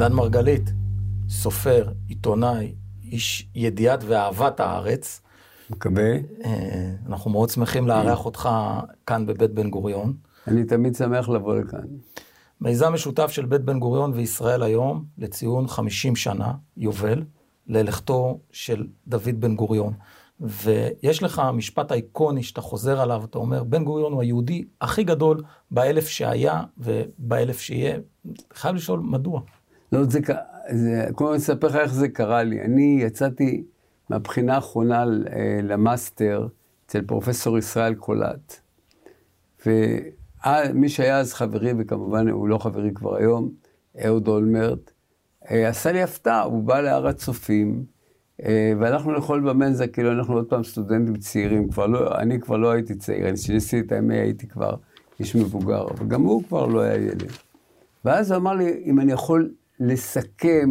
דן מרגלית, סופר, עיתונאי, איש ידיעת ואהבת הארץ. מקווה. אה, אנחנו מאוד שמחים לארח אותך כאן בבית בן גוריון. אני תמיד שמח לבוא לכאן. מיזם משותף של בית בן גוריון וישראל היום לציון 50 שנה, יובל, ללכתו של דוד בן גוריון. ויש לך משפט אייקוני שאתה חוזר עליו, אתה אומר, בן גוריון הוא היהודי הכי גדול באלף שהיה ובאלף שיהיה. חייב לשאול, מדוע? לא, זה, זה, קודם כל אני אספר לך איך זה קרה לי. אני יצאתי מהבחינה האחרונה אה, למאסטר אצל פרופסור ישראל קולט. ומי שהיה אז חברי, וכמובן הוא לא חברי כבר היום, אהוד אולמרט, אה, עשה לי הפתעה, הוא בא להר הצופים, אה, והלכנו לאכול במנזה, כאילו אנחנו עוד פעם סטודנטים צעירים, כבר לא, אני כבר לא הייתי צעיר, אני כשסיימתי את האם איי הייתי כבר איש מבוגר, אבל גם הוא כבר לא היה ילד. ואז הוא אמר לי, אם אני יכול לסכם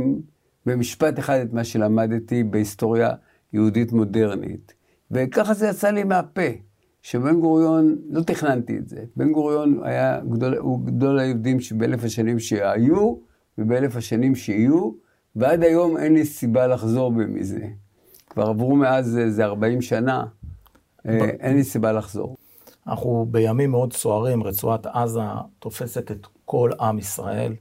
במשפט אחד את מה שלמדתי בהיסטוריה יהודית מודרנית. וככה זה יצא לי מהפה, שבן גוריון, לא תכננתי את זה, בן גוריון היה גדול, הוא גדול היהודים שבאלף השנים שהיו, ובאלף השנים שיהיו, ועד היום אין לי סיבה לחזור בי מזה. כבר עברו מאז איזה 40 שנה, אה, אין לי סיבה לחזור. אנחנו בימים מאוד סוערים, רצועת עזה תופסת את כל עם ישראל.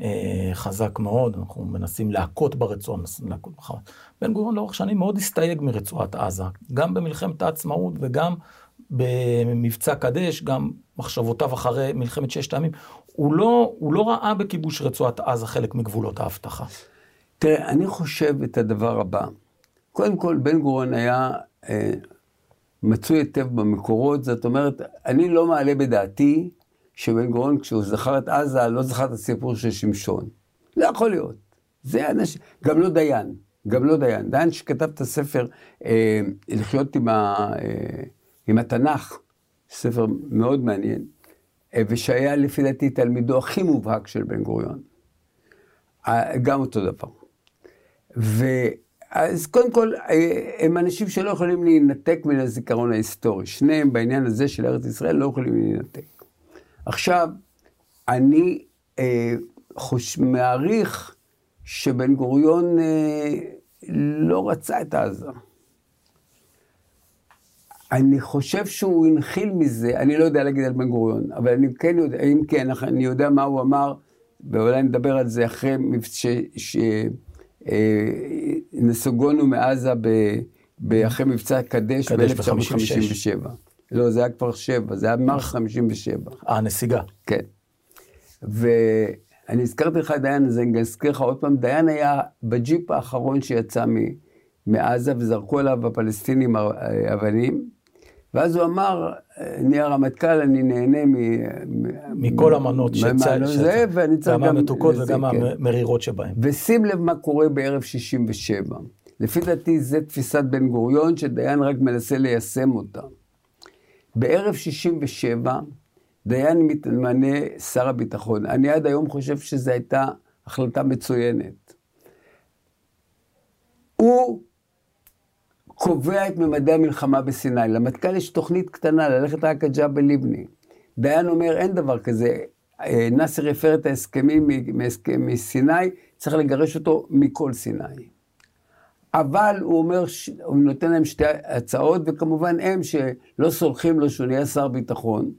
אה, חזק מאוד, אנחנו מנסים להכות ברצועה, מנסים להכות בחמאס. בן גוריון לאורך שנים מאוד הסתייג מרצועת עזה, גם במלחמת העצמאות וגם במבצע קדש, גם מחשבותיו אחרי מלחמת ששת הימים. הוא לא, הוא לא ראה בכיבוש רצועת עזה חלק מגבולות ההבטחה. תראה, אני חושב את הדבר הבא. קודם כל, בן גוריון היה אה, מצוי היטב במקורות, זאת אומרת, אני לא מעלה בדעתי שבן גוריון, כשהוא זכר את עזה, לא זכר את הסיפור של שמשון. לא יכול להיות. זה אנשים, גם לא דיין, גם לא דיין. דיין שכתב את הספר אה, לחיות עם, ה, אה, עם התנ"ך, ספר מאוד מעניין, אה, ושהיה לפי דעתי תלמידו הכי מובהק של בן גוריון. אה, גם אותו דבר. ואז קודם כל, אה, הם אנשים שלא יכולים להינתק מן הזיכרון ההיסטורי. שניהם בעניין הזה של ארץ ישראל לא יכולים להינתק. עכשיו, אני אה, חוש, מעריך שבן גוריון אה, לא רצה את עזה. אני חושב שהוא הנחיל מזה, אני לא יודע להגיד על בן גוריון, אבל אני כן יודע, אם כן, אני יודע מה הוא אמר, ואולי נדבר על זה אחרי שנסוגונו אה, מעזה ב, אחרי מבצע קדש ב-1957. לא, זה היה כבר שבע, זה היה מרס 57. אה, נסיגה. כן. ואני הזכרתי לך דיין הזה, אני אזכיר לך עוד פעם, דיין היה בג'יפ האחרון שיצא מעזה, וזרקו עליו הפלסטינים אבנים, ואז הוא אמר, אני הרמטכ"ל, אני נהנה מ... מכל המנות שיצא, זה, ואני צריך גם... גם המתוקות וגם כן. המרירות שבהן. ושים לב מה קורה בערב 67. לפי דעתי, זה תפיסת בן גוריון, שדיין רק מנסה ליישם אותה. בערב 67, דיין מתמנה שר הביטחון. אני עד היום חושב שזו הייתה החלטה מצוינת. הוא קובע את ממדי המלחמה בסיני. למטכ"ל יש תוכנית קטנה, ללכת רק עד ג'בל לבני. דיין אומר, אין דבר כזה. אה, נאסר הפר את ההסכמים מסיני, צריך לגרש אותו מכל סיני. אבל הוא אומר, הוא נותן להם שתי הצעות, וכמובן הם שלא סולחים לו שהוא נהיה שר ביטחון,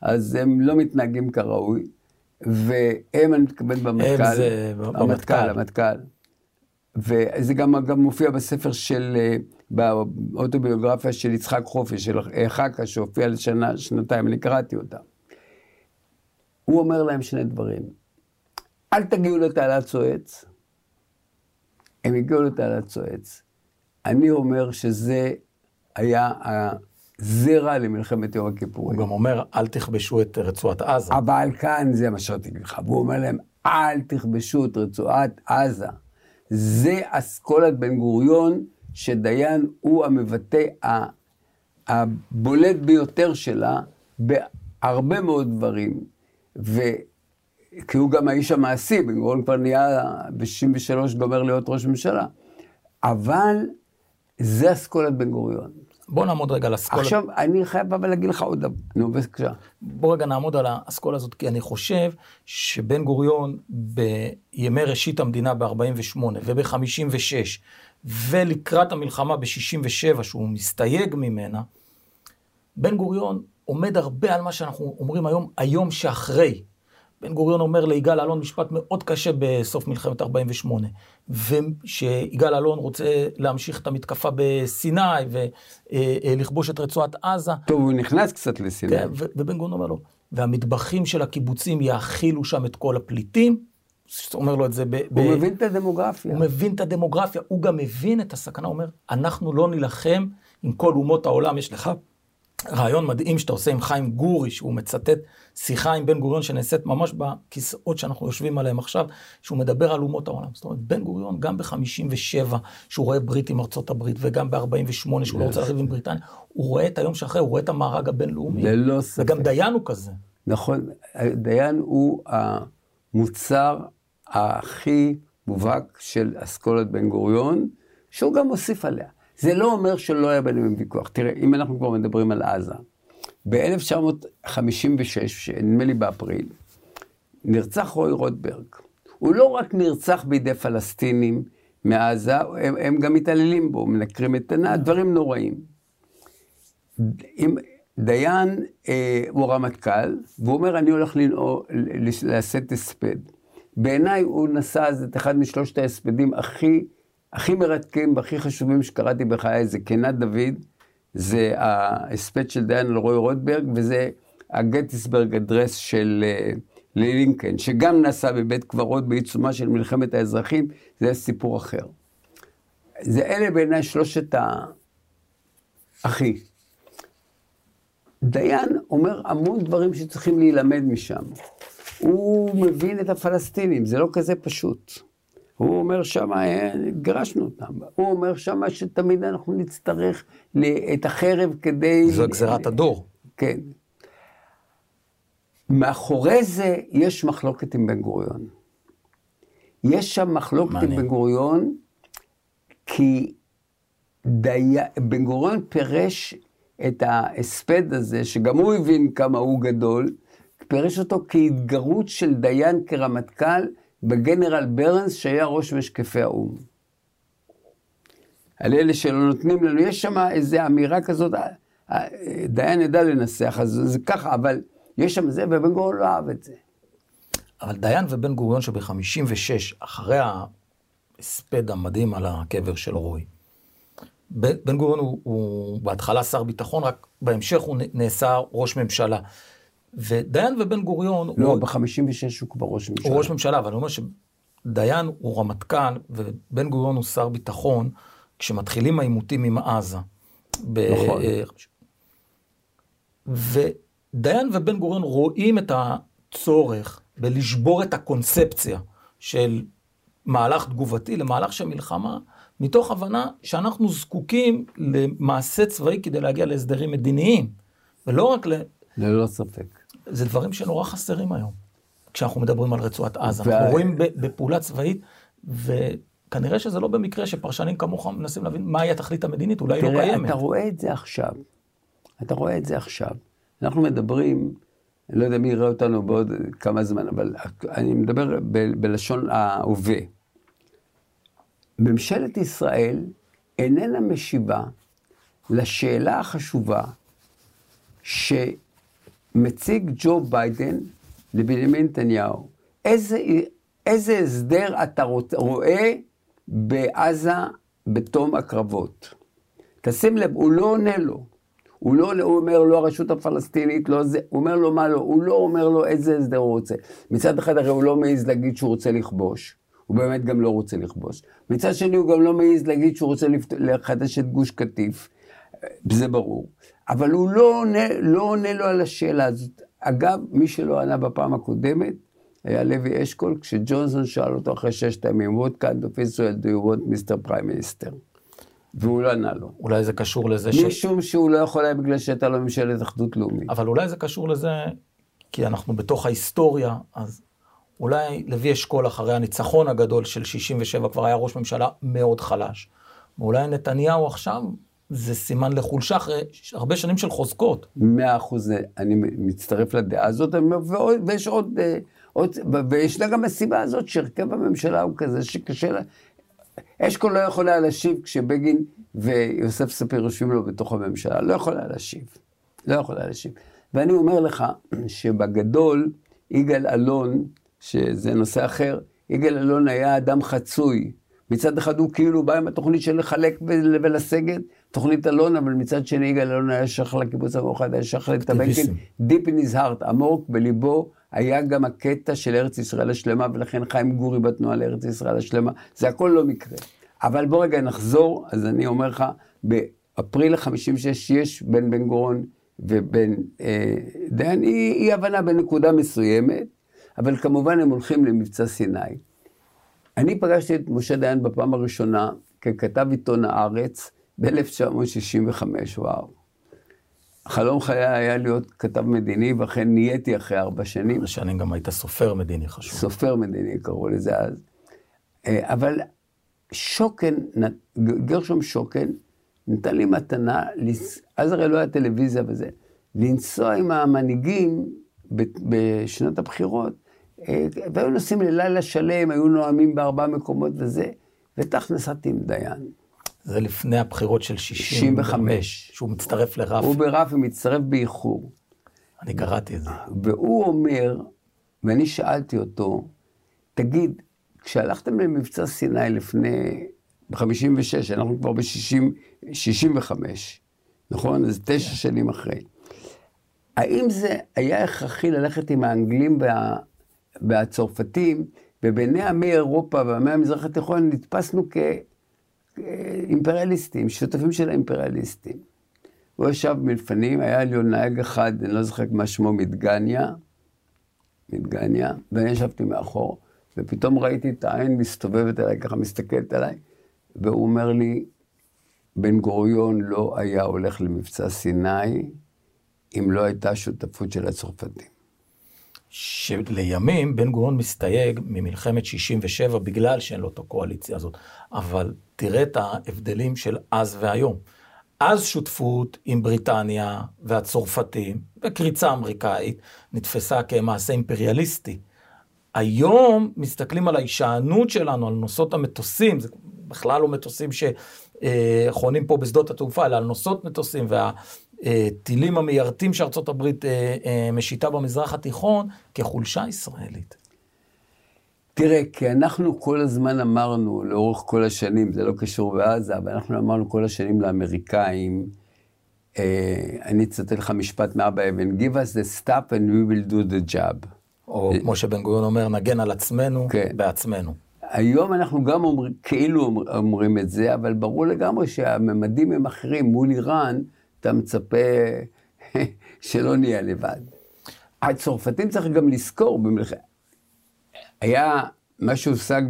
אז הם לא מתנהגים כראוי, והם, אני מתכוון במטכ"ל. הם זה במטכ"ל. המטכ"ל. וזה גם, גם מופיע בספר של, אה, באוטוביוגרפיה של יצחק חופש, של חכה, שהופיע לשנה, שנתיים, אני קראתי אותה. הוא אומר להם שני דברים. אל תגיעו לתעלת סואץ, הם הגיעו לתעלת סואץ. אני אומר שזה היה הזרע למלחמת יום הכיפורים. הוא גם אומר, אל תכבשו את רצועת עזה. אבל כאן זה מה שרציתי לך. והוא אומר להם, אל תכבשו את רצועת עזה. זה אסכולת בן גוריון, שדיין הוא המבטא הבולט ביותר שלה בהרבה מאוד דברים. ו... כי הוא גם האיש המעשי, בן גוריון כבר נהיה ב-63 גומר להיות ראש ממשלה. אבל זה אסכולת בן גוריון. בוא נעמוד רגע על אסכולה. עכשיו, אני חייב אבל להגיד לך עוד דבר. נו, בבקשה. בוא רגע נעמוד על האסכולה הזאת, כי אני חושב שבן גוריון בימי ראשית המדינה ב-48' וב-56' ולקראת המלחמה ב-67' שהוא מסתייג ממנה, בן גוריון עומד הרבה על מה שאנחנו אומרים היום, היום שאחרי. בן גוריון אומר ליגאל אלון משפט מאוד קשה בסוף מלחמת 48, ושיגאל אלון רוצה להמשיך את המתקפה בסיני ולכבוש את רצועת עזה. טוב, הוא נכנס קצת לסיני. כן, ובן גוריון אומר לו, והמטבחים של הקיבוצים יאכילו שם את כל הפליטים. אומר לו את זה ב... הוא ב... מבין את הדמוגרפיה. הוא מבין את הדמוגרפיה, הוא גם מבין את הסכנה, הוא אומר, אנחנו לא נילחם עם כל אומות העולם, יש לך רעיון מדהים שאתה עושה עם חיים גורי, שהוא מצטט שיחה עם בן גוריון שנעשית ממש בכיסאות שאנחנו יושבים עליהם עכשיו, שהוא מדבר על אומות העולם. זאת אומרת, בן גוריון, גם ב-57, שהוא רואה ברית עם ארצות הברית, וגם ב-48, שהוא לא רוצה לריב עם בריטניה, הוא רואה את היום שאחרי, הוא רואה את המארג הבינלאומי. ללא ספק. וגם דיין הוא כזה. נכון, דיין הוא המוצר הכי מובהק של אסכולת בן גוריון, שהוא גם מוסיף עליה. זה לא אומר שלא היה ביניהם ויכוח. תראה, אם אנחנו כבר מדברים על עזה, ב-1956, נדמה לי באפריל, נרצח רוי רוטברג. הוא לא רק נרצח בידי פלסטינים מעזה, הם, הם גם מתעללים בו, מנקרים את עיניו, דברים נוראים. עם, דיין אה, הוא רמטכ"ל, והוא אומר, אני הולך לנעו, לשאת הספד. בעיניי הוא נשא אז את אחד משלושת ההספדים הכי הכי מרתקים והכי חשובים שקראתי בחיי זה קנת דוד, זה ההספד של דיין על רוי רוטברג, וזה הגטיסברג אדרס של uh, לינקן, שגם נעשה בבית קברות בעיצומה של מלחמת האזרחים, זה סיפור אחר. זה אלה בעיניי שלושת האחי. דיין אומר המון דברים שצריכים להילמד משם. הוא מבין את הפלסטינים, זה לא כזה פשוט. הוא אומר שמה, אה, גירשנו אותם. הוא אומר שמה שתמיד אנחנו נצטרך את החרב כדי... זו גזירת הדור. כן. מאחורי זה יש מחלוקת עם בן גוריון. יש שם מחלוקת מעניין. עם בן גוריון, כי די... בן גוריון פירש את ההספד הזה, שגם הוא הבין כמה הוא גדול, פירש אותו כהתגרות של דיין כרמטכ"ל בגנרל ברנס שהיה ראש משקפי האו"ם. על אלה שלא נותנים לנו, יש שם איזו אמירה כזאת, אה, אה, דיין ידע לנסח, אז זה ככה, אבל יש שם זה, ובן גוריון לא אהב את זה. אבל דיין ובן גוריון שב-56, אחרי ההספד המדהים על הקבר של רוי, בן גוריון הוא, הוא בהתחלה שר ביטחון, רק בהמשך הוא נעשה ראש ממשלה. ודיין ובן גוריון... לא, הוא... ב-56 הוא כבר ראש ממשלה. הוא ראש ממשלה, אבל אני אומר שדיין הוא רמטכ"ל ובן גוריון הוא שר ביטחון, כשמתחילים העימותים עם עזה. נכון. ב- ודיין ובן גוריון רואים את הצורך בלשבור את הקונספציה של מהלך תגובתי למהלך של מלחמה, מתוך הבנה שאנחנו זקוקים למעשה צבאי כדי להגיע להסדרים מדיניים, ולא רק ל... ללא ספק. זה דברים שנורא חסרים היום, כשאנחנו מדברים על רצועת עזה. וה... אנחנו רואים בפעולה צבאית, וכנראה שזה לא במקרה שפרשנים כמוך מנסים להבין מהי התכלית המדינית, אולי היא לא קיימת. תראה, אתה רואה את זה עכשיו. אתה רואה את זה עכשיו. אנחנו מדברים, אני לא יודע מי יראה אותנו בעוד כמה זמן, אבל אני מדבר ב- בלשון ההווה. ממשלת ישראל איננה משיבה לשאלה החשובה, ש... מציג ג'ו ביידן לבנימין נתניהו. איזה, איזה הסדר אתה רואה בעזה בתום הקרבות? תשים לב, הוא לא עונה לו. הוא לא הוא אומר לו, הרשות הפלסטינית, לא זה, הוא אומר לו מה לא, הוא לא אומר לו איזה הסדר הוא רוצה. מצד אחד הרי הוא לא מעז להגיד שהוא רוצה לכבוש, הוא באמת גם לא רוצה לכבוש. מצד שני הוא גם לא מעז להגיד שהוא רוצה לחדש את גוש קטיף, זה ברור. אבל הוא לא עונה, לא עונה לו על השאלה הזאת. אגב, מי שלא ענה בפעם הקודמת, היה לוי אשכול, כשג'ונסון שאל אותו אחרי ששת הימים, What kind of Israel do you want, Mr. Prime Minister? והוא לא ענה לו. אולי זה קשור לזה ש... משום שהוא לא יכול היה בגלל שהייתה לו ממשלת אחדות לאומית. אבל אולי זה קשור לזה, כי אנחנו בתוך ההיסטוריה, אז אולי לוי אשכול אחרי הניצחון הגדול של 67' כבר היה ראש ממשלה מאוד חלש. ואולי נתניהו עכשיו זה סימן לחולשה אחרי הרבה שנים של חוזקות. מאה אחוז, אני מצטרף לדעה הזאת, ויש עוד, אה, עוד, וישנה גם הסיבה הזאת שהרכב הממשלה הוא כזה שקשה לה. אשכול לא יכול היה להשיב כשבגין ויוסף ספיר יושבים לו בתוך הממשלה, לא יכול היה להשיב. לא יכול היה להשיב. ואני אומר לך שבגדול, יגאל אלון, שזה נושא אחר, יגאל אלון היה אדם חצוי. מצד אחד הוא כאילו בא עם התוכנית של לחלק ולסגת, תוכנית אלון, אבל מצד שני יגאל אלון היה שייך לקיבוץ המאוחד, היה שייך לטבקין, Deep in his heart, עמוק בליבו, היה גם הקטע של ארץ ישראל השלמה, ולכן חיים גורי בתנועה לארץ ישראל השלמה, זה הכל לא מקרה. אבל בוא רגע נחזור, אז אני אומר לך, באפריל 56 יש בין בן גורון ובין אה, דיין אי, אי הבנה בנקודה מסוימת, אבל כמובן הם הולכים למבצע סיני. אני פגשתי את משה דיין בפעם הראשונה ככתב עיתון הארץ ב-1965, וואו. חלום חיי היה להיות כתב מדיני, ואכן נהייתי אחרי ארבע שנים. ארבע שנים גם היית סופר מדיני חשוב. סופר מדיני קראו לזה אז. אה, אבל שוקן, גרשום שוקן, נתן לי מתנה, אז הרי לא היה טלוויזיה וזה, לנסוע עם המנהיגים בשנת הבחירות, אה, והיו נוסעים ללילה שלם, היו נואמים בארבעה מקומות וזה, ותך נסעתי עם דיין. זה לפני הבחירות של 65, שהוא מצטרף לרף. הוא ברף ומצטרף באיחור. אני קראתי את זה. והוא אומר, ואני שאלתי אותו, תגיד, כשהלכתם למבצע סיני לפני, ב-56, אנחנו כבר ב-65, נכון? זה תשע כן. שנים אחרי. האם זה היה הכרחי ללכת עם האנגלים וה, והצרפתים, ובעיני עמי אירופה ועמי המזרח התיכון נתפסנו כאימפריאליסטים, שותפים של האימפריאליסטים. הוא ישב מלפנים, היה לי נהג אחד, אני לא זוכר מה שמו, מדגניה, מדגניה, ואני ישבתי מאחור. ופתאום ראיתי את העין מסתובבת עליי, ככה מסתכלת עליי, והוא אומר לי, בן גוריון לא היה הולך למבצע סיני אם לא הייתה שותפות של הצרפתים. שלימים בן גוריון מסתייג ממלחמת 67 בגלל שאין לו את הקואליציה הזאת. אבל תראה את ההבדלים של אז והיום. אז שותפות עם בריטניה והצרפתים וקריצה אמריקאית נתפסה כמעשה אימפריאליסטי. היום מסתכלים על ההישענות שלנו, על נוסעות המטוסים, זה בכלל לא מטוסים שחונים פה בשדות התעופה, אלא על נוסעות מטוסים והטילים המיירטים שארצות הברית אה, אה, משיתה במזרח התיכון, כחולשה ישראלית. תראה, כי אנחנו כל הזמן אמרנו, לאורך כל השנים, זה לא קשור בעזה, אבל אנחנו אמרנו כל השנים לאמריקאים, אה, אני אצטט לך משפט מאבא אבן, Give us the stuff and we will do the job. או כמו שבן גוריון אומר, נגן על עצמנו כן. בעצמנו. היום אנחנו גם אומר, כאילו אומרים את זה, אבל ברור לגמרי שהממדים הם אחרים. מול איראן, אתה מצפה שלא נהיה לבד. הצרפתים צריך גם לזכור, במלח... היה מה שהושג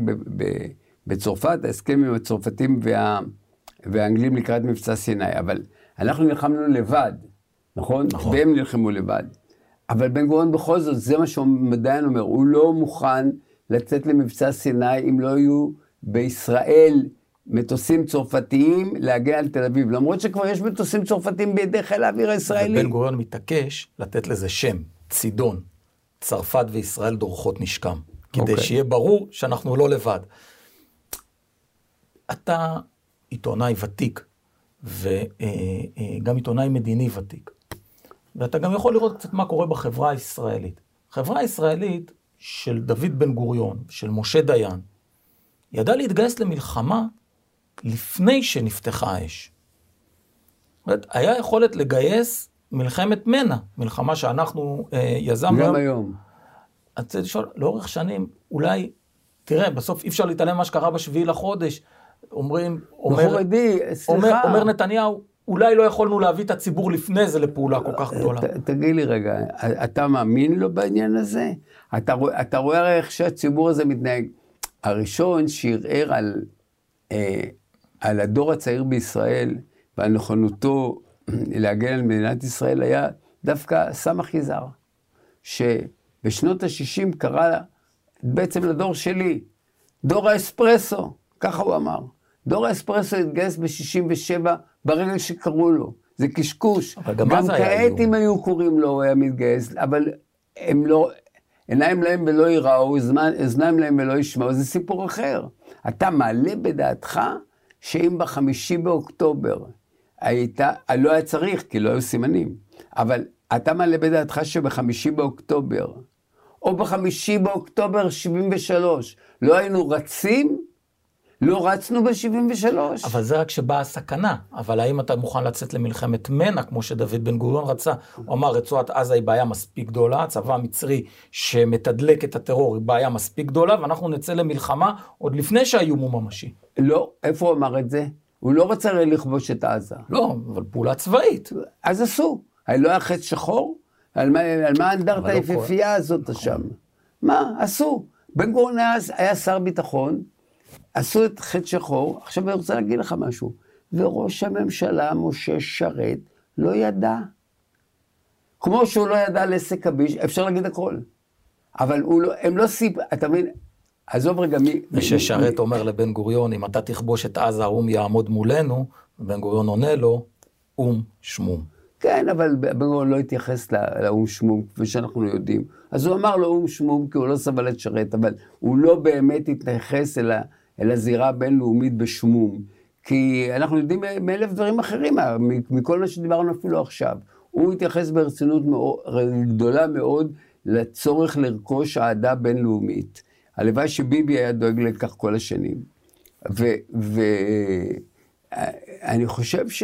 בצרפת, ההסכם עם הצרפתים וה... והאנגלים לקראת מבצע סיני, אבל אנחנו נלחמנו לבד, נכון? נכון. והם נלחמו לבד. אבל בן גוריון בכל זאת, זה מה שמדיין אומר, הוא לא מוכן לצאת למבצע סיני אם לא יהיו בישראל מטוסים צרפתיים להגן על תל אביב, למרות שכבר יש מטוסים צרפתיים בידי חיל האוויר הישראלי. בן גוריון מתעקש לתת לזה שם, צידון. צרפת וישראל דורכות נשקם, כדי okay. אוקיי. שיהיה ברור שאנחנו לא לבד. אתה עיתונאי ותיק, וגם אה, אה, עיתונאי מדיני ותיק. ואתה גם יכול לראות קצת מה קורה בחברה הישראלית. החברה הישראלית של דוד בן גוריון, של משה דיין, ידעה להתגייס למלחמה לפני שנפתחה האש. היה יכולת לגייס מלחמת מנע, מלחמה שאנחנו אה, יזמנו. גם היום. אני רוצה לשאול, לאורך שנים, אולי, תראה, בסוף אי אפשר להתעלם ממה שקרה בשביעי לחודש. אומרים, אומר, סליחה. אומר, אומר נתניהו, אולי לא יכולנו להביא את הציבור לפני זה לפעולה כל כך גדולה. תגיד לי רגע, אתה מאמין לו בעניין הזה? אתה, אתה רואה הרי איך שהציבור הזה מתנהג. הראשון שערער על, אה, על הדור הצעיר בישראל ועל נכונותו להגן על מדינת ישראל היה דווקא סמך יזהר, שבשנות ה-60 קרא בעצם לדור שלי, דור האספרסו, ככה הוא אמר. דור האספרסו התגייס ב-67 ברגע שקראו לו. זה קשקוש. אבל גם היה כעת. אם היו קוראים לו, הוא היה מתגייס, אבל הם לא, עיניים להם ולא יראו, אוזניים להם ולא ישמעו, זה סיפור אחר. אתה מעלה בדעתך שאם בחמישי באוקטובר הייתה, לא היה צריך, כי לא היו סימנים, אבל אתה מעלה בדעתך שבחמישי באוקטובר, או בחמישי באוקטובר 73, לא היינו רצים? לא רצנו ב-73. אבל זה רק כשבאה הסכנה. אבל האם אתה מוכן לצאת למלחמת מנע, כמו שדוד בן גוריון רצה? הוא אמר, רצועת עזה היא בעיה מספיק גדולה, הצבא המצרי שמתדלק את הטרור היא בעיה מספיק גדולה, ואנחנו נצא למלחמה עוד לפני שהאיום הוא ממשי. לא, איפה הוא אמר את זה? הוא לא רצה הרי לכבוש את עזה. לא, אבל פעולה צבאית. אז עשו. לא היה חץ שחור? על מה, על מה האנדרטה לא היפיפייה הזאת שם? מה? עשו. בן גוריון היה, היה שר ביטחון, עשו את חץ שחור, עכשיו אני רוצה להגיד לך משהו. וראש הממשלה, משה שרת, לא ידע. כמו שהוא לא ידע על עסק הביש, אפשר להגיד הכל. אבל הוא לא, הם לא סיפ... אתה מבין? עזוב רגע מי... וששרת אומר לבן גוריון, אם אתה תכבוש את עזה, האו"ם יעמוד מולנו, ובן גוריון עונה לו, או"ם שמום. כן, אבל בן גוריון לא התייחס לא- לאו"ם שמום, כפי שאנחנו יודעים. אז הוא אמר לו או"ם שמום כי הוא לא סבל את שרת, אבל הוא לא באמת התייחס אל, ה, אל הזירה הבינלאומית בשמום. כי אנחנו יודעים מאלף דברים אחרים, מכל מה שדיברנו אפילו עכשיו. הוא התייחס ברצינות מאוד, גדולה מאוד לצורך לרכוש אהדה בינלאומית. הלוואי שביבי היה דואג לכך כל השנים. ואני חושב ש...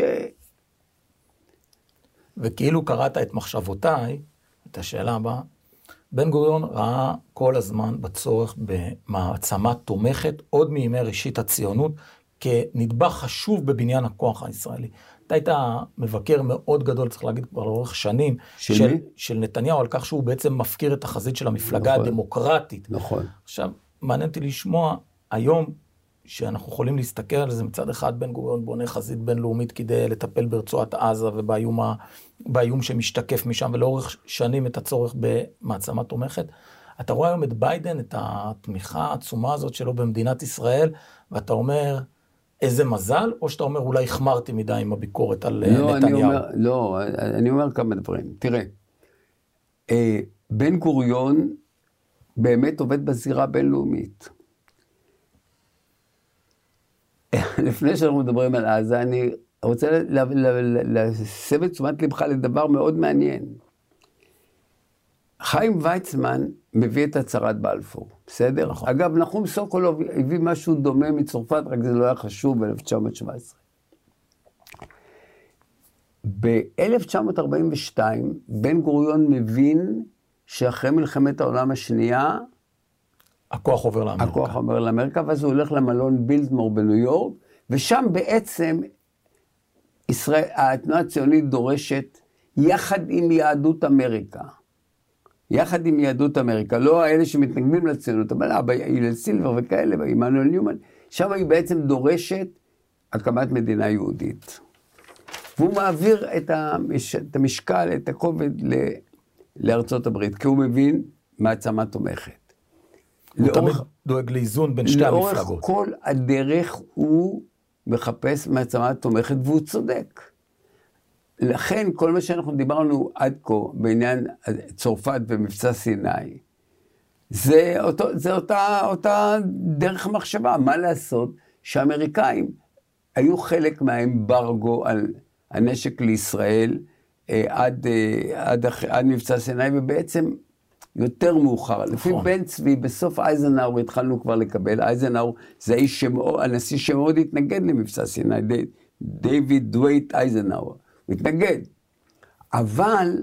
וכאילו קראת את מחשבותיי, את השאלה הבאה, בן גוריון ראה כל הזמן בצורך במעצמה תומכת, עוד מימי ראשית הציונות, כנדבך חשוב בבניין הכוח הישראלי. אתה היית מבקר מאוד גדול, צריך להגיד כבר לאורך שנים, של, של? של נתניהו, על כך שהוא בעצם מפקיר את החזית של המפלגה נכון. הדמוקרטית. נכון. עכשיו, מעניין אותי לשמוע היום, שאנחנו יכולים להסתכל על זה, מצד אחד בן גוריון בונה חזית בינלאומית כדי לטפל ברצועת עזה ובאיום ה... שמשתקף משם, ולאורך שנים את הצורך במעצמה תומכת. אתה רואה היום את ביידן, את התמיכה העצומה הזאת שלו במדינת ישראל, ואתה אומר, איזה מזל, או שאתה אומר, אולי החמרתי מדי עם הביקורת על אה, לא, נתניהו? אני אומר, לא, אני אומר כמה דברים. תראה, אה, בן גוריון באמת עובד בזירה הבינלאומית. לפני שאנחנו מדברים על עזה, אני רוצה להסב את תשומת לבך לדבר מאוד מעניין. חיים ויצמן מביא את הצהרת בלפור, בסדר? נכון. אגב, נחום סוקולוב הביא משהו דומה מצרפת, רק זה לא היה חשוב ב-1917. ב-1942, בן גוריון מבין שאחרי מלחמת העולם השנייה, הכוח עובר לאמריקה. הכוח עובר לאמריקה, ואז הוא הולך למלון בילדמור בניו יורק, ושם בעצם ישראל, התנועה הציונית דורשת, יחד עם יהדות אמריקה, יחד עם יהדות אמריקה, לא האלה שמתנגדים לציונות, אבל אבא הלל סילבר וכאלה, ועמנואל ניומן, שם היא בעצם דורשת הקמת מדינה יהודית. והוא מעביר את, המש, את המשקל, את הכובד ל, לארצות הברית, כי הוא מבין מעצמה תומכת. הוא תמיד דואג לאיזון בין שתי לאורך המפלגות. לאורך כל הדרך הוא מחפש מעצמה תומכת, והוא צודק. לכן כל מה שאנחנו דיברנו עד כה בעניין צרפת ומבצע סיני, זה, אותו, זה אותה, אותה דרך מחשבה. מה לעשות שהאמריקאים היו חלק מהאמברגו על הנשק לישראל אה, עד, אה, עד, עד מבצע סיני, ובעצם יותר מאוחר. נכון. לפי בן צבי, בסוף אייזנהאור התחלנו כבר לקבל, אייזנהאור זה האיש שמאוד, הנשיא שמאוד התנגד למבצע סיני, די, דיוויד דווייט אייזנהאור, הוא התנגד. אבל,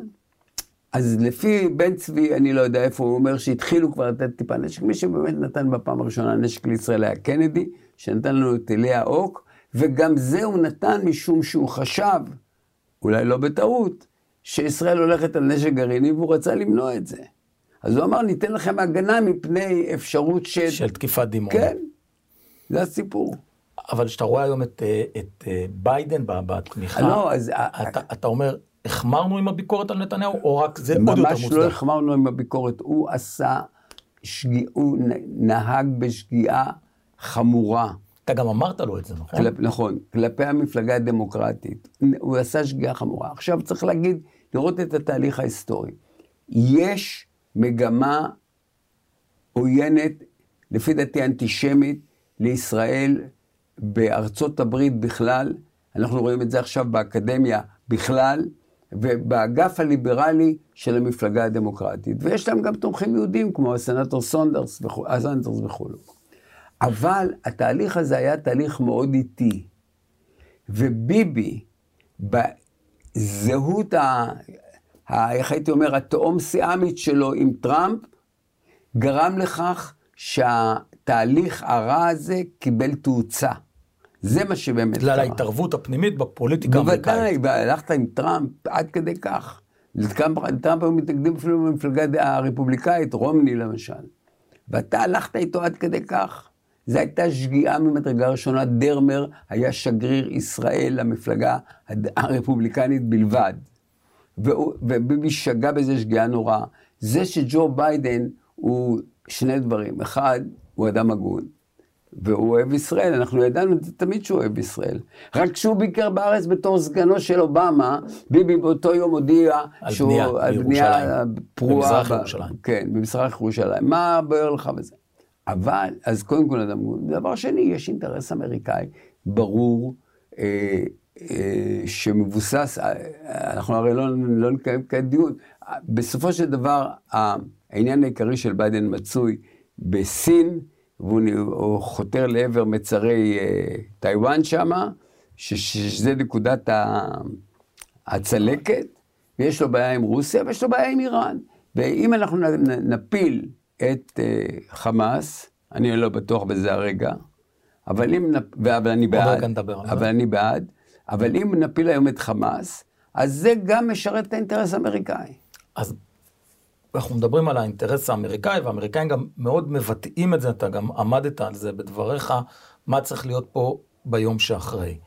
אז לפי בן צבי, אני לא יודע איפה, הוא אומר שהתחילו כבר לתת טיפה נשק, מי שבאמת נתן בפעם הראשונה נשק לישראל היה קנדי, שנתן לנו את אלי האוק, וגם זה הוא נתן משום שהוא חשב, אולי לא בטעות, שישראל הולכת על נשק גרעיני והוא רצה למנוע את זה. אז הוא אמר, ניתן לכם הגנה מפני אפשרות של... של תקיפת דימון. כן, זה הסיפור. אבל כשאתה רואה היום את, את ביידן בתמיכה, לא, אז... אתה, אתה אומר, החמרנו עם הביקורת על נתניהו, או רק זה עוד יותר מוצדק? ממש לא החמרנו עם הביקורת, הוא עשה, שגיע, הוא נהג בשגיאה חמורה. אתה גם אמרת לו את זה, נכון? כלפ, נכון, כלפי המפלגה הדמוקרטית. הוא עשה שגיאה חמורה. עכשיו צריך להגיד, לראות את התהליך ההיסטורי. יש מגמה עוינת, לפי דעתי אנטישמית, לישראל בארצות הברית בכלל, אנחנו רואים את זה עכשיו באקדמיה בכלל, ובאגף הליברלי של המפלגה הדמוקרטית. ויש להם גם תומכים יהודים, כמו הסנטור סונדרס וכו'. אבל התהליך הזה היה תהליך מאוד איטי. וביבי, בזהות, ה, ה, איך הייתי אומר, התהום סיאמית שלו עם טראמפ, גרם לכך שהתהליך הרע הזה קיבל תאוצה. זה מה שבאמת קרה. בגלל ההתערבות הפנימית בפוליטיקה האמריקאית. בוודאי, הלכת עם טראמפ עד כדי כך. טראמפ היו מתנגדים אפילו במפלגה הרפובליקאית, רומני למשל. ואתה הלכת איתו עד כדי כך. זו הייתה שגיאה ממדרגה ראשונה. דרמר היה שגריר ישראל למפלגה הרפובליקנית בלבד. וביבי שגה בזה שגיאה נוראה. זה שג'ו ביידן הוא שני דברים. אחד, הוא אדם הגון. והוא אוהב ישראל, אנחנו ידענו תמיד שהוא אוהב ישראל. רק כשהוא ביקר בארץ בתור סגנו של אובמה, ביבי באותו יום הודיע על שהוא... בנייה על בנייה פרועה. במזרח ירושלים. כן, במזרח ירושלים. מה בוער לך בזה? אבל, אז קודם כל, אדם, דבר שני, יש אינטרס אמריקאי ברור, אה, אה, שמבוסס, אה, אנחנו הרי לא, לא נקיים כאן דיון, בסופו של דבר, העניין העיקרי של ביידן מצוי בסין, והוא חותר לעבר מצרי אה, טיוואן שמה, שזה נקודת הצלקת, ויש לו בעיה עם רוסיה ויש לו בעיה עם איראן. ואם אנחנו נפיל את אה, חמאס, אני לא בטוח בזה הרגע, אבל אם, נפ... ו- אבל אני בעד, על זה. אבל אני בעד, אבל אם נפיל היום את חמאס, אז זה גם משרת את האינטרס האמריקאי. אז אנחנו מדברים על האינטרס האמריקאי, והאמריקאים גם מאוד מבטאים את זה, אתה גם עמדת על זה בדבריך, מה צריך להיות פה ביום שאחרי.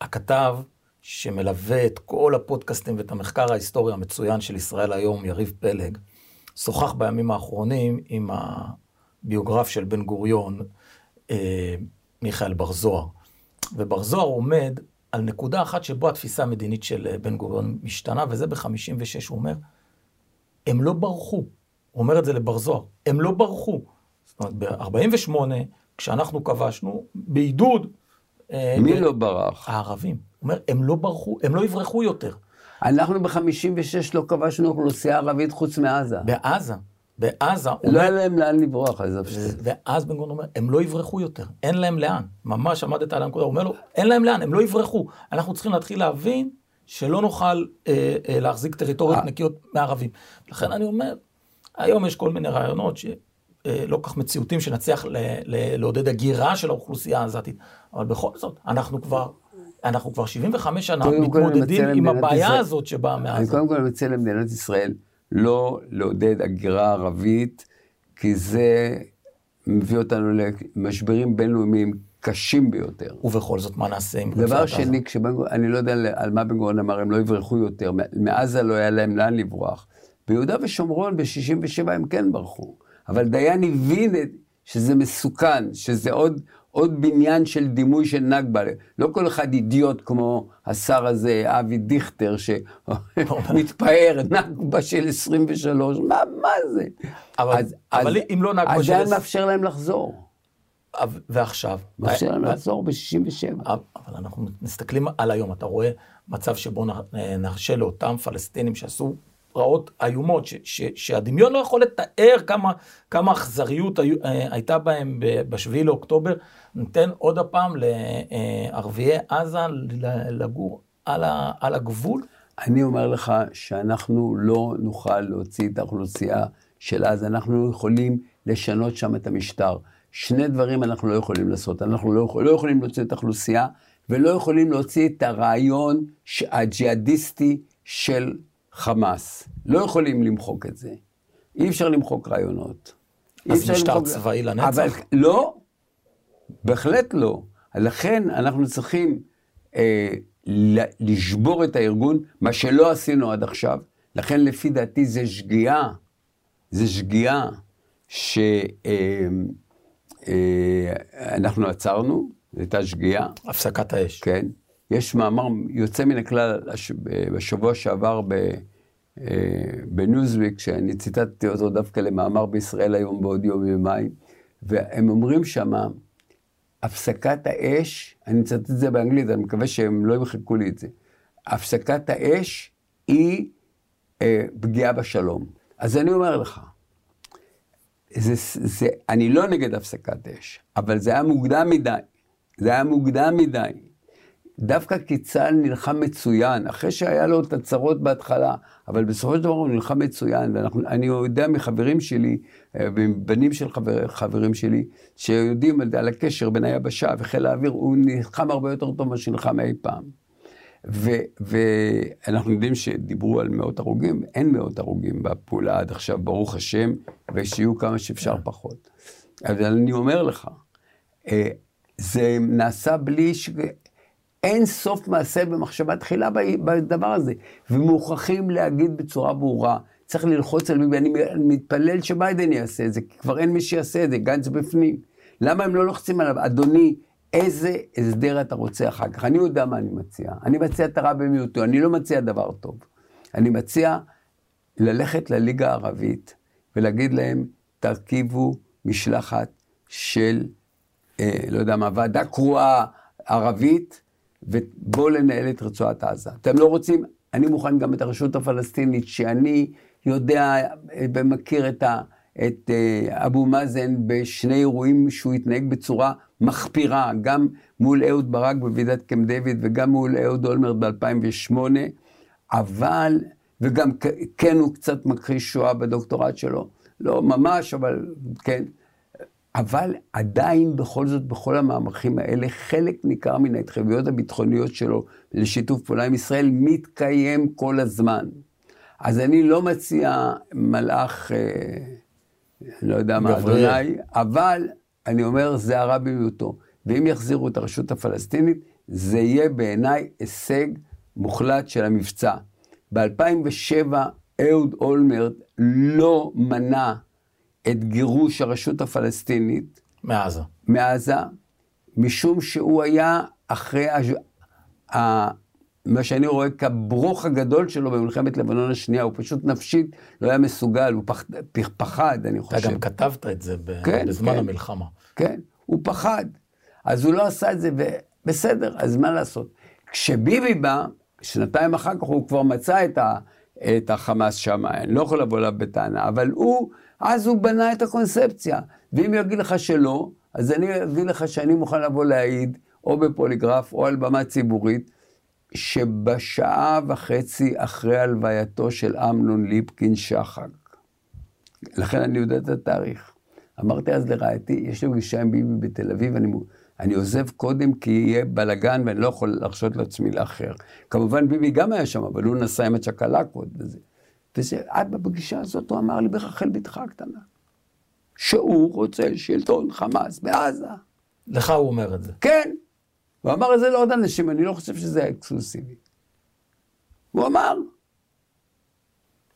והכתב שמלווה את כל הפודקאסטים ואת המחקר ההיסטורי המצוין של ישראל היום, יריב פלג, שוחח בימים האחרונים עם הביוגרף של בן גוריון, אה, מיכאל בר זוהר. ובר זוהר עומד על נקודה אחת שבו התפיסה המדינית של אה, בן גוריון משתנה, וזה ב-56, הוא אומר, הם לא ברחו. הוא אומר את זה לבר זוהר, הם לא ברחו. זאת אומרת, ב-48, כשאנחנו כבשנו, בעידוד... אה, מי ב- לא ברח? הערבים. הוא אומר, הם לא ברחו, הם לא יברחו יותר. אנחנו ב-56 לא כבשנו אוכלוסייה ערבית חוץ מעזה. בעזה, הוא לא אומר, היה להם לאן לברוח, שטות. ואז בן גוריון אומר, הם לא יברחו יותר, אין להם לאן. ממש עמדת על הנקודה, הוא אומר לו, אין להם לאן, הם לא יברחו. אנחנו צריכים להתחיל להבין שלא נוכל אה, אה, להחזיק טריטוריות אה. נקיות מערבים. לכן אני אומר, היום יש כל מיני רעיונות שלא כך מציאותיים, שנצליח ל- ל- לעודד הגירה של האוכלוסייה העזתית, אבל בכל זאת, אנחנו כבר... אנחנו כבר 75 שנה אני מתמודדים עם הבעיה הזאת שבאה אני מעזה. קודם כל מציע למדינת ישראל לא לעודד הגירה ערבית, כי זה מביא אותנו למשברים בינלאומיים קשים ביותר. ובכל זאת, מה נעשה עם דבר רצועת? שני, כשבן אני לא יודע על מה בן גוריון אמר, הם לא יברחו יותר, מעזה לא היה להם לאן לברוח. ביהודה ושומרון ב-67' הם כן ברחו, אבל דיין הבין את- שזה מסוכן, שזה עוד, עוד בניין של דימוי של נכבה. לא כל אחד אידיוט כמו השר הזה, אבי דיכטר, שמתפאר, נכבה של 23, מה, מה זה? אבל- אז- אבל אז אם לא נכבה של עדיין עשר- מאפשר להם לחזור. ועכשיו? מאפשר להם ו- לחזור ב-67. אבל אנחנו מסתכלים על היום, אתה רואה מצב שבו נ- נרשה לאותם פלסטינים שעשו פרעות איומות, ש- ש- שהדמיון לא יכול לתאר כמה, כמה אכזריות היו- אה, הייתה בהם ב-7 לאוקטובר, ניתן עוד הפעם לערביי עזה ל- לגור על, ה, על הגבול. אני אומר לך שאנחנו לא נוכל להוציא את האוכלוסייה של עזה, אנחנו יכולים לשנות שם את המשטר. שני דברים אנחנו לא יכולים לעשות, אנחנו לא, יכול, לא יכולים להוציא את האוכלוסייה, ולא יכולים להוציא את הרעיון הג'יהאדיסטי של חמאס. לא יכולים למחוק את זה. אי אפשר למחוק רעיונות. אז משטר למחוק- צבאי לנצח? אבל לא, בהחלט לא. לכן אנחנו צריכים אה, ל- לשבור את הארגון, מה שלא עשינו עד עכשיו. לכן לפי דעתי זה שגיאה, זה שגיאה אנחנו עצרנו, זו הייתה שגיאה. הפסקת האש. כן. יש מאמר יוצא מן הכלל בשבוע שעבר ב... בניוזוויק, שאני ציטטתי אותו דווקא למאמר בישראל היום בעוד יום יומיים, והם אומרים שמה, הפסקת האש, אני מצטט את זה באנגלית, אני מקווה שהם לא ימחקו לי את זה, הפסקת האש היא אה, פגיעה בשלום. אז אני אומר לך, זה, זה, אני לא נגד הפסקת אש, אבל זה היה מוקדם מדי. זה היה מוקדם מדי. דווקא כי צה"ל נלחם מצוין, אחרי שהיה לו את הצרות בהתחלה, אבל בסופו של דבר הוא נלחם מצוין, ואני יודע מחברים שלי, אה, בנים של חבר, חברים שלי, שיודעים על הקשר בין היבשה וחיל האוויר, הוא נלחם הרבה יותר טוב ממה שנלחם אי פעם. ואנחנו יודעים שדיברו על מאות הרוגים, אין מאות הרוגים בפעולה עד עכשיו, ברוך השם, ושיהיו כמה שאפשר פחות. אבל אני אומר לך, אה, זה נעשה בלי ש... אין סוף מעשה במחשבה תחילה בדבר הזה, ומוכרחים להגיד בצורה ברורה, צריך ללחוץ על ביבי, אני מתפלל שביידן יעשה את זה, כי כבר אין מי שיעשה את זה, גנץ בפנים. למה הם לא לוחצים עליו? אדוני, איזה הסדר אתה רוצה אחר כך? אני יודע מה אני מציע. אני מציע את הרע במיעוטו, אני לא מציע דבר טוב. אני מציע ללכת לליגה הערבית ולהגיד להם, תרכיבו משלחת של, אה, לא יודע מה, ועדה קרואה ערבית, ובואו לנהל את רצועת עזה. אתם לא רוצים, אני מוכן גם את הרשות הפלסטינית, שאני יודע ומכיר את, ה, את אה, אבו מאזן בשני אירועים שהוא התנהג בצורה מחפירה, גם מול אהוד ברק בוועידת קמפ דיוויד וגם מול אהוד אולמרט ב-2008, אבל, וגם כן הוא קצת מכחיש שואה בדוקטורט שלו, לא ממש, אבל כן. אבל עדיין בכל זאת, בכל המאמרים האלה, חלק ניכר מן ההתחייבויות הביטחוניות שלו לשיתוף פעולה עם ישראל מתקיים כל הזמן. אז אני לא מציע מלאך, אה, לא יודע מה, אדוני, אבל אני אומר, זה הרע במיעוטו. ואם יחזירו את הרשות הפלסטינית, זה יהיה בעיניי הישג מוחלט של המבצע. ב-2007 אהוד אולמרט לא מנע את גירוש הרשות הפלסטינית. מעזה. מעזה, משום שהוא היה אחרי ה... ה... מה שאני רואה כברוך הגדול שלו במלחמת לבנון השנייה, הוא פשוט נפשית לא היה מסוגל, הוא פח... פחד, אני חושב. אתה גם כתבת את זה ב... כן, בזמן כן, המלחמה. כן, הוא פחד. אז הוא לא עשה את זה, ובסדר, אז מה לעשות? כשביבי בא, שנתיים אחר כך הוא כבר מצא את, ה... את החמאס שם, אני לא יכול לבוא אליו בטענה, אבל הוא אז הוא בנה את הקונספציה. ואם יגיד לך שלא, אז אני אגיד לך שאני מוכן לבוא להעיד, או בפוליגרף, או על במה ציבורית, שבשעה וחצי אחרי הלווייתו של אמנון ליפקין שחק, לכן אני יודע את התאריך. אמרתי אז לרעייתי, יש לי פגישה עם ביבי בתל אביב, אני, אני עוזב קודם כי יהיה בלאגן ואני לא יכול להרשות לעצמי לאחר. כמובן ביבי גם היה שם, אבל הוא נסע עם הצ'קלקות וזה. ועד בפגישה הזאת הוא אמר לי ברחל בתך הקטנה, שהוא רוצה שלטון חמאס בעזה. לך הוא אומר את זה. כן. הוא אמר את זה לעוד אנשים, אני לא חושב שזה אקסקלוסיבי. הוא אמר.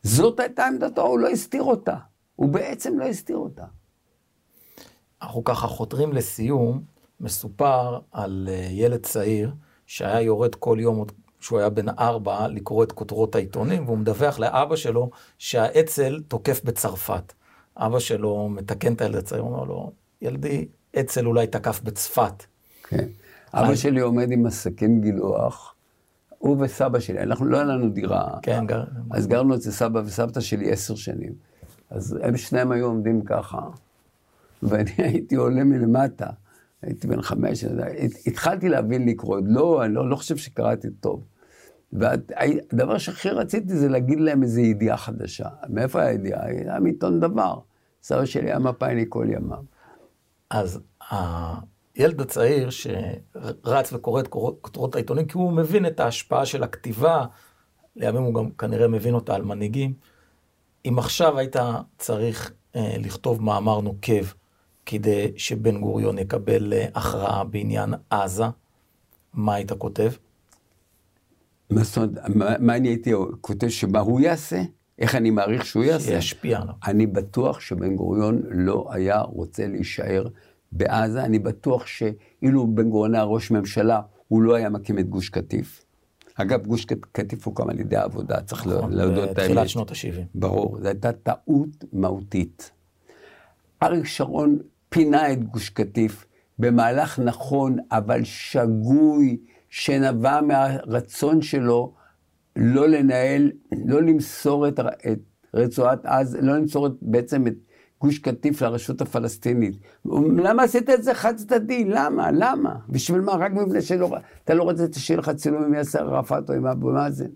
זאת הייתה עמדתו, הוא לא הסתיר אותה. הוא בעצם לא הסתיר אותה. אנחנו ככה חותרים לסיום, מסופר על אה, ילד צעיר שהיה יורד כל יום עוד כשהוא היה בן ארבע, לקרוא את כותרות העיתונים, והוא מדווח לאבא שלו שהאצ"ל תוקף בצרפת. אבא שלו מתקן את הילד הצעיר, הוא אומר לו, ילדי, אצ"ל אולי תקף בצפת. כן. אבא שלי עומד עם הסכין גילוח, הוא וסבא שלי, אנחנו לא היה לנו דירה. כן, גר... אז גרנו אצל סבא וסבתא שלי עשר שנים. אז הם שניהם היו עומדים ככה, ואני הייתי עולה מלמטה. הייתי בן חמש, התחלתי להבין לקרוא, לא, אני לא, לא חושב שקראתי טוב. והדבר שהכי רציתי זה להגיד להם איזו ידיעה חדשה. מאיפה הידיעה? הייתה מעיתון דבר. סבא שלי היה מפאיני כל ימיו. אז הילד הצעיר שרץ וקורא את כותרות העיתונים, כי הוא מבין את ההשפעה של הכתיבה, לימים הוא גם כנראה מבין אותה על מנהיגים. אם עכשיו היית צריך אה, לכתוב מאמר נוקב כדי שבן גוריון יקבל אה, הכרעה בעניין עזה, מה היית כותב? מה זאת אומרת, מה אני הייתי כותב שמה הוא יעשה? איך אני מעריך שהוא יעשה? שישפיע עליו. אני בטוח שבן גוריון לא היה רוצה להישאר בעזה, אני בטוח שאילו בן גוריון היה ראש ממשלה, הוא לא היה מקים את גוש קטיף. אגב, גוש קטיף הוקם על ידי העבודה, צריך נכון, להודות את האמת. בתחילת שנות ה-70. ברור, זו הייתה טעות מהותית. אריק שרון פינה את גוש קטיף במהלך נכון, אבל שגוי, שנבע מהרצון שלו לא לנהל, לא למסור את, את רצועת עזה, לא למסור את, בעצם את גוש קטיף לרשות הפלסטינית. למה עשית את זה חד צדדי? למה? למה? בשביל מה? רק מפני שאתה לא רוצה שיהיה לך צילום עם יאסר ערפאת או עם אבו מאזן.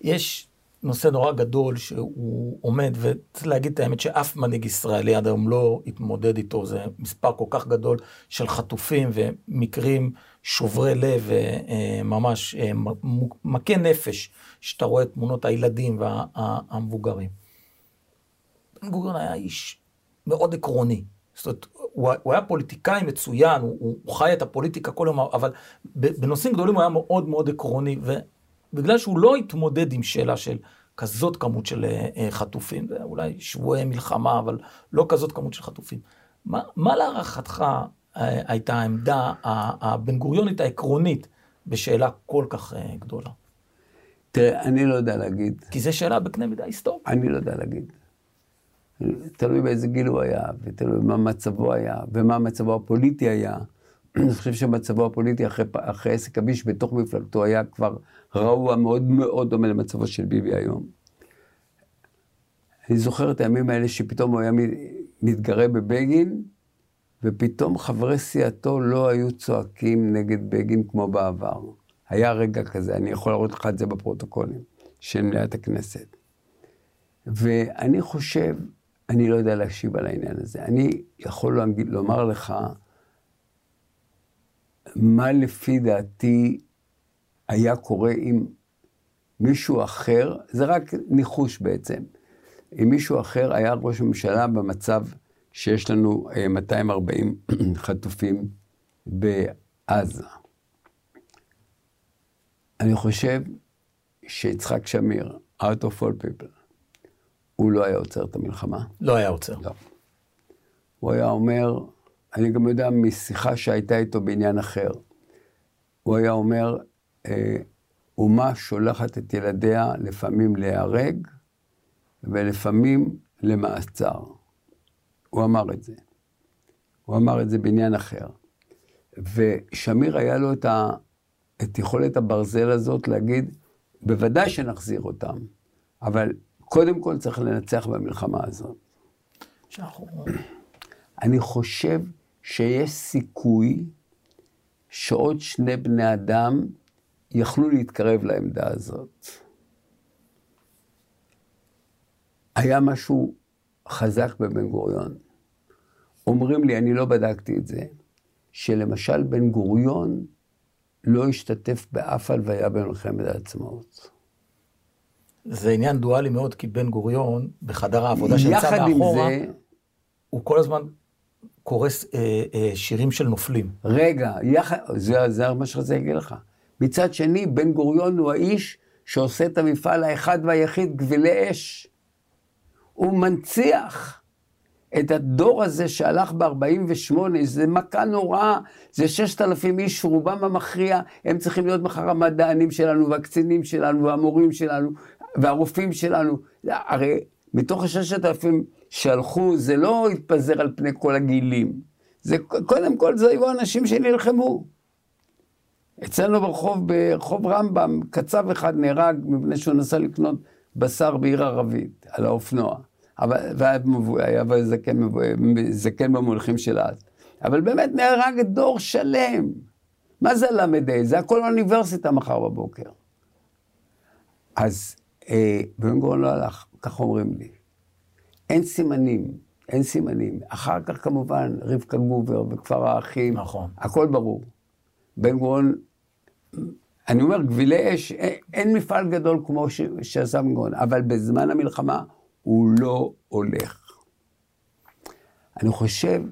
יש נושא נורא גדול שהוא עומד, וצריך להגיד את האמת שאף מנהיג ישראלי עד היום לא התמודד איתו, זה מספר כל כך גדול של חטופים ומקרים שוברי לב וממש אה, מכה נפש, שאתה רואה את תמונות הילדים והמבוגרים. בן גוריון היה איש מאוד עקרוני. זאת אומרת, הוא, הוא היה פוליטיקאי מצוין, הוא, הוא חי את הפוליטיקה כל יום, אבל בנושאים גדולים הוא היה מאוד מאוד עקרוני, ובגלל שהוא לא התמודד עם שאלה של כזאת כמות של uh, חטופים, זה אולי שבועי מלחמה, אבל לא כזאת כמות של חטופים. מה, מה להערכתך uh, הייתה העמדה הבן גוריונית העקרונית בשאלה כל כך גדולה? תראה, אני לא יודע להגיד. כי זו שאלה בקנה מידה היסטורי. אני לא יודע להגיד. תלוי באיזה גיל הוא היה, ותלוי מה מצבו היה, ומה מצבו הפוליטי היה. אני חושב שמצבו הפוליטי אחרי, אחרי עסק הביש בתוך מפלגתו היה כבר רעוע מאוד מאוד דומה למצבו של ביבי היום. אני זוכר את הימים האלה שפתאום הוא היה מתגרה בבגין, ופתאום חברי סיעתו לא היו צועקים נגד בגין כמו בעבר. היה רגע כזה, אני יכול להראות לך את זה בפרוטוקולים של מליאת הכנסת. ואני חושב אני לא יודע להשיב על העניין הזה. אני יכול לומר לך מה לפי דעתי היה קורה אם מישהו אחר, זה רק ניחוש בעצם, אם מישהו אחר היה ראש ממשלה במצב שיש לנו 240 אה, חטופים בעזה. אני חושב שיצחק שמיר, out of all people, הוא לא היה עוצר את המלחמה. לא היה עוצר. לא. הוא היה אומר, אני גם יודע משיחה שהייתה איתו בעניין אחר, הוא היה אומר, אה, אומה שולחת את ילדיה לפעמים להיהרג ולפעמים למעצר. הוא אמר את זה. הוא אמר את זה בעניין אחר. ושמיר היה לו את, ה, את יכולת הברזל הזאת להגיד, בוודאי שנחזיר אותם, אבל קודם כל צריך לנצח במלחמה הזאת. אני חושב שיש סיכוי שעוד שני בני אדם יכלו להתקרב לעמדה הזאת. היה משהו חזק בבן גוריון. אומרים לי, אני לא בדקתי את זה, שלמשל בן גוריון לא השתתף באף הלוויה במלחמת העצמאות. זה עניין דואלי מאוד, כי בן גוריון, בחדר העבודה שנמצא מאחורה, זה... הוא כל הזמן קורא אה, אה, שירים של נופלים. רגע, יחד, זה, זה מה שרציתי להגיד לך. מצד שני, בן גוריון הוא האיש שעושה את המפעל האחד והיחיד, גבילי אש. הוא מנציח את הדור הזה שהלך ב-48, זה מכה נוראה, זה 6,000 איש, רובם המכריע, הם צריכים להיות מחר המדענים שלנו, והקצינים שלנו, והמורים שלנו, והרופאים שלנו, הרי מתוך הששת אלפים שהלכו, זה לא התפזר על פני כל הגילים. זה, קודם כל, זה היו אנשים שנלחמו. אצלנו ברחוב, ברחוב רמב"ם, קצב אחד נהרג מפני שהוא נסע לקנות בשר בעיר ערבית, על האופנוע. אבל, והיה זקן, זקן במונחים של אז. אבל באמת נהרג דור שלם. מה זה ל"ה? זה הכל אוניברסיטה מחר בבוקר. אז אה, בן גוריון לא הלך, כך אומרים לי. אין סימנים, אין סימנים. אחר כך כמובן רבקה גובר וכפר האחים, נכון. הכל ברור. בן גוריון, אני אומר, גבילי אש, אין, אין מפעל גדול כמו ש, שעשה בן גוריון, אבל בזמן המלחמה הוא לא הולך. אני חושב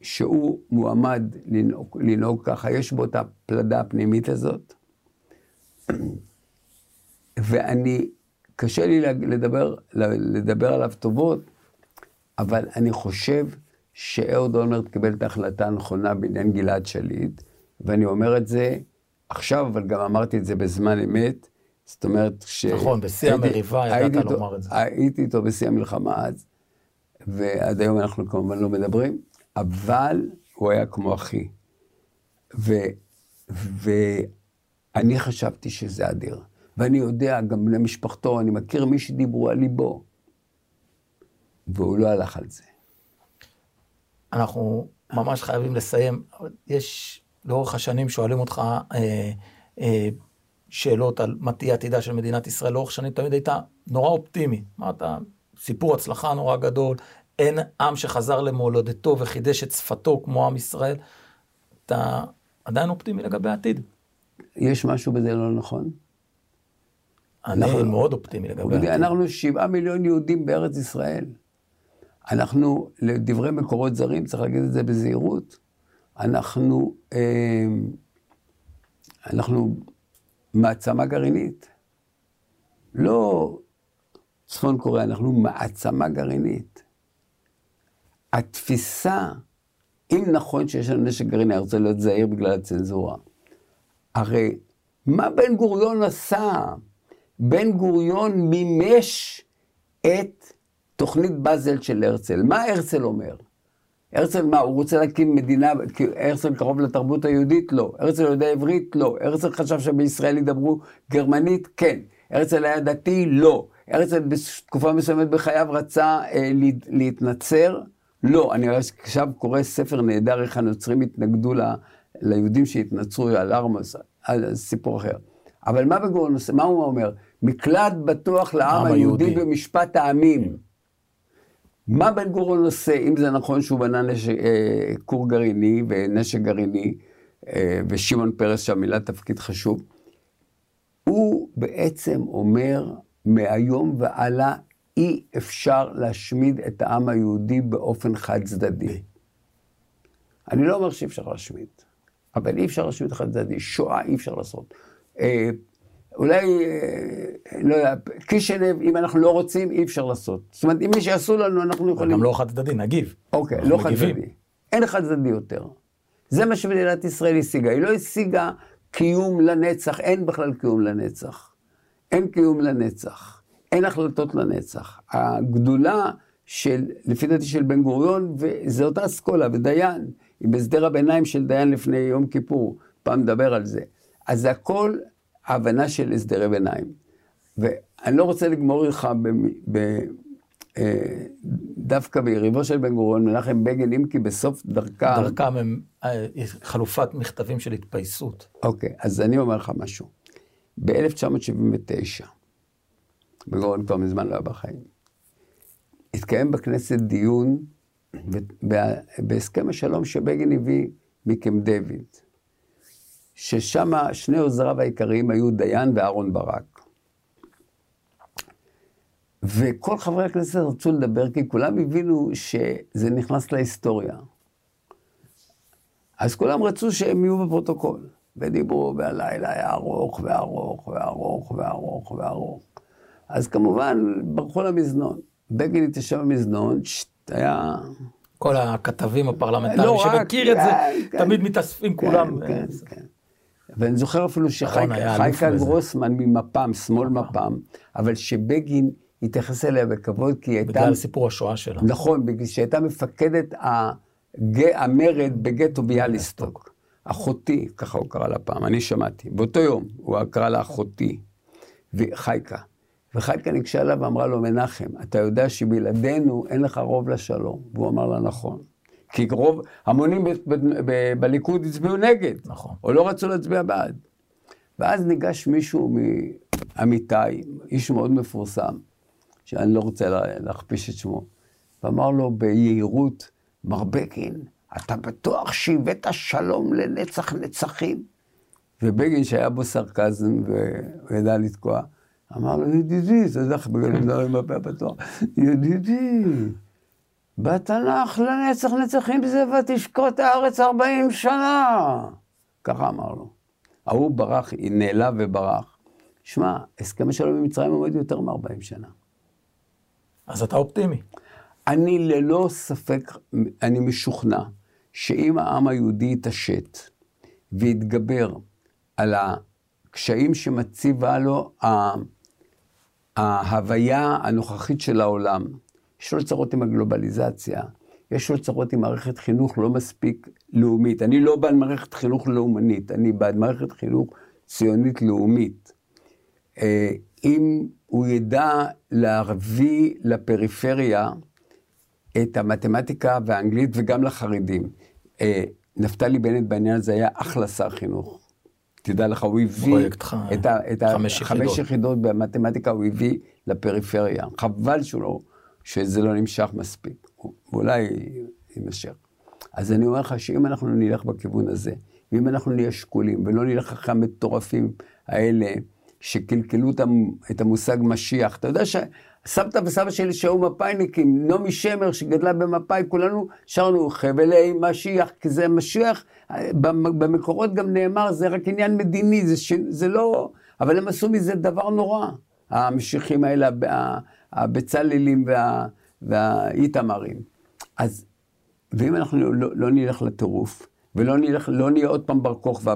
שהוא מועמד לנהוג, לנהוג ככה, יש בו את הפלדה הפנימית הזאת. ואני, קשה לי לדבר, לדבר עליו טובות, אבל אני חושב שאהוד אולמרט קיבל את ההחלטה הנכונה בעניין גלעד שליט, ואני אומר את זה עכשיו, אבל גם אמרתי את זה בזמן אמת. זאת אומרת ש... נכון, בשיא המריבה ידעת לומר את זה. הייתי איתו בשיא המלחמה אז, ועד היום אנחנו כמובן לא מדברים, אבל הוא היה כמו אחי. ו, ואני חשבתי שזה אדיר. ואני יודע, גם בני משפחתו, אני מכיר מי שדיברו על ליבו. והוא לא הלך על זה. אנחנו ממש חייבים לסיים. יש, לאורך השנים שואלים אותך אה, אה, שאלות על מה תהיה עתידה של מדינת ישראל. לאורך שנים תמיד היית נורא אופטימי. אמרת, סיפור הצלחה נורא גדול, אין עם שחזר למולדתו וחידש את שפתו כמו עם ישראל. אתה עדיין אופטימי לגבי העתיד. יש משהו בזה לא נכון? אני אנחנו, מאוד אופטימי לגבי העתיד. אנחנו שבעה מיליון יהודים בארץ ישראל. אנחנו, לדברי מקורות זרים, צריך להגיד את זה בזהירות, אנחנו, אה, אנחנו מעצמה גרעינית. לא צפון קוריאה, אנחנו מעצמה גרעינית. התפיסה, אם נכון שיש לנו נשק גרעיני, אני רוצה להיות זהיר בגלל הצנזורה. הרי מה בן גוריון עשה? בן גוריון מימש את תוכנית באזל של הרצל. מה הרצל אומר? הרצל מה, הוא רוצה להקים מדינה, הרצל קרוב לתרבות היהודית? לא. הרצל יודע עברית? לא. הרצל חשב שבישראל ידברו גרמנית? כן. הרצל היה דתי? לא. הרצל בתקופה מסוימת בחייו רצה אה, להתנצר? לא. אני עכשיו קורא ספר נהדר איך הנוצרים התנגדו ל, ליהודים שהתנצרו על ארמוס, על סיפור אחר. אבל מה עושה? מה הוא אומר? מקלט בטוח לעם היהודי במשפט העמים. מה בן גוריון עושה, אם זה נכון שהוא בנה נשק, אה, כור גרעיני ונשק גרעיני, אה, ושמעון פרס שם מילא תפקיד חשוב, הוא בעצם אומר, מהיום והלאה אי אפשר להשמיד את העם היהודי באופן חד צדדי. אני לא אומר שאי אפשר להשמיד, אבל אי אפשר להשמיד חד צדדי. שואה אי אפשר לעשות. אה, אולי, אה, לא יודע, קישינב, אם אנחנו לא רוצים, אי אפשר לעשות. זאת אומרת, אם מי שיעשו לנו, אנחנו יכולים... גם לא חד צדדי, נגיב. אוקיי, לא חד צדדי. אין חד צדדי יותר. זה מה שמדינת ישראל השיגה. היא לא השיגה קיום לנצח, אין בכלל קיום לנצח. אין קיום לנצח. אין החלטות לנצח. הגדולה של, לפי דעתי של בן גוריון, וזה אותה אסכולה, ודיין, היא בהסדר הביניים של דיין לפני יום כיפור, פעם נדבר על זה. אז זה הכל ההבנה של הסדרי ביניים. ואני לא רוצה לגמור איתך ב, ב, אה, דווקא ביריבו של בן גוריון, מנחם בגין, אם כי בסוף דרכם... דרכם הם אה, חלופת מכתבים של התפייסות. אוקיי, אז אני אומר לך משהו. ב-1979, בן גוריון כבר מזמן לא היה בחיים, התקיים בכנסת דיון בהסכם השלום שבגין הביא מקם דיוויד. ששם שני עוזריו העיקריים היו דיין ואהרון ברק. וכל חברי הכנסת רצו לדבר, כי כולם הבינו שזה נכנס להיסטוריה. אז כולם רצו שהם יהיו בפרוטוקול, ודיברו, והלילה היה ארוך וארוך וארוך וארוך וארוך. אז כמובן, ברחו למזנון. בגין התיישב במזנון, היה... כל הכתבים הפרלמנטריים, לא שמכיר את זה, כן, תמיד מתאספים כן, כולם. כן, כן. ואני זוכר אפילו שחייקה גרוסמן ממפ"ם, שמאל מפ"ם, אבל שבגין התייחס אליה בכבוד, כי היא הייתה... בגלל סיפור השואה שלה. נכון, בגלל שהיא הייתה מפקדת המרד בגטו ביאליסטוק. אחותי, ככה הוא קרא לה פעם, אני שמעתי. באותו יום הוא קרא לה אחותי, וחייקה. וחייקה ניגשה אליו ואמרה לו, מנחם, אתה יודע שבלעדינו אין לך רוב לשלום. והוא אמר לה, נכון. כי רוב, המונים בליכוד הצביעו נגד, נכון. או לא רצו להצביע בעד. ואז ניגש מישהו מעמיתי, איש מאוד מפורסם, שאני לא רוצה להכפיש את שמו, ואמר לו ביהירות, מר בגין, אתה בטוח שהבאת שלום לנצח נצחים? ובגין, שהיה בו סרקזם והוא ידע לתקוע, אמר לו, ידידי, אתה יודע איך בגלל מדברים בפה פתוח, ידידי, בתנ"ך לנצח נצחים זה ותשקוט הארץ ארבעים שנה. ככה אמר לו. ההוא ברח, נעלב וברח. שמע, הסכם השלום עם מצרים עומד יותר מ-40 שנה. אז אתה אופטימי. אני ללא ספק, אני משוכנע, שאם העם היהודי יתעשת ויתגבר על הקשיים שמציבה לו ההוויה הנוכחית של העולם, יש לו צרות עם הגלובליזציה, יש לו צרות עם מערכת חינוך לא מספיק לאומית. אני לא בעד מערכת חינוך לאומנית, אני בעד מערכת חינוך ציונית לאומית. אה, אם הוא ידע להביא לפריפריה את המתמטיקה והאנגלית וגם לחרדים. אה, נפתלי בנט בעניין הזה היה אחלה שר חינוך. תדע לך, הוא הביא את, החמש יחידות. יחידות במתמטיקה, הוא הביא לפריפריה. חבל שהוא לא, שזה לא נמשך מספיק. ואולי יימשך. אז אני אומר לך שאם אנחנו נלך בכיוון הזה, ואם אנחנו נהיה שקולים ולא נלך אחרי המטורפים האלה, שקלקלו את המושג משיח, אתה יודע שסבתא וסבא שלי שהיו מפאיניקים, נעמי שמר שגדלה במפאי, כולנו שרנו חבלי משיח, כי זה משיח, במקורות גם נאמר, זה רק עניין מדיני, זה, ש... זה לא, אבל הם עשו מזה דבר נורא, המשיחים האלה, הבצללים וה... והאיתמרים. אז, ואם אנחנו לא, לא נלך לטירוף, ולא נלך, לא נהיה עוד פעם בר כוכבא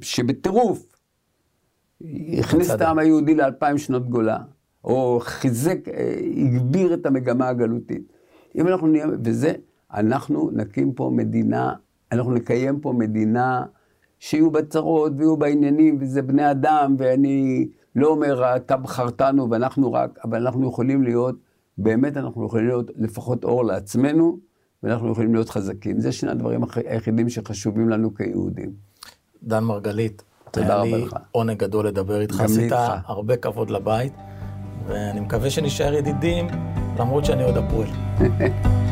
שבטירוף הכניס את העם היהודי לאלפיים שנות גולה, או חיזק, אה, הגביר את המגמה הגלותית. אם אנחנו נהיה, וזה, אנחנו נקים פה מדינה, אנחנו נקיים פה מדינה שיהיו בה צרות ויהיו בה עניינים, וזה בני אדם, ואני לא אומר, אתה בחרתנו ואנחנו רק, אבל אנחנו יכולים להיות באמת אנחנו יכולים להיות לפחות אור לעצמנו, ואנחנו יכולים להיות חזקים. זה שני הדברים היחידים שחשובים לנו כיהודים. דן מרגלית, תודה רבה לך. היה לי עונג גדול לדבר איתך, עשית הרבה כבוד לבית, ואני מקווה שנשאר ידידים, למרות שאני עוד הפועל.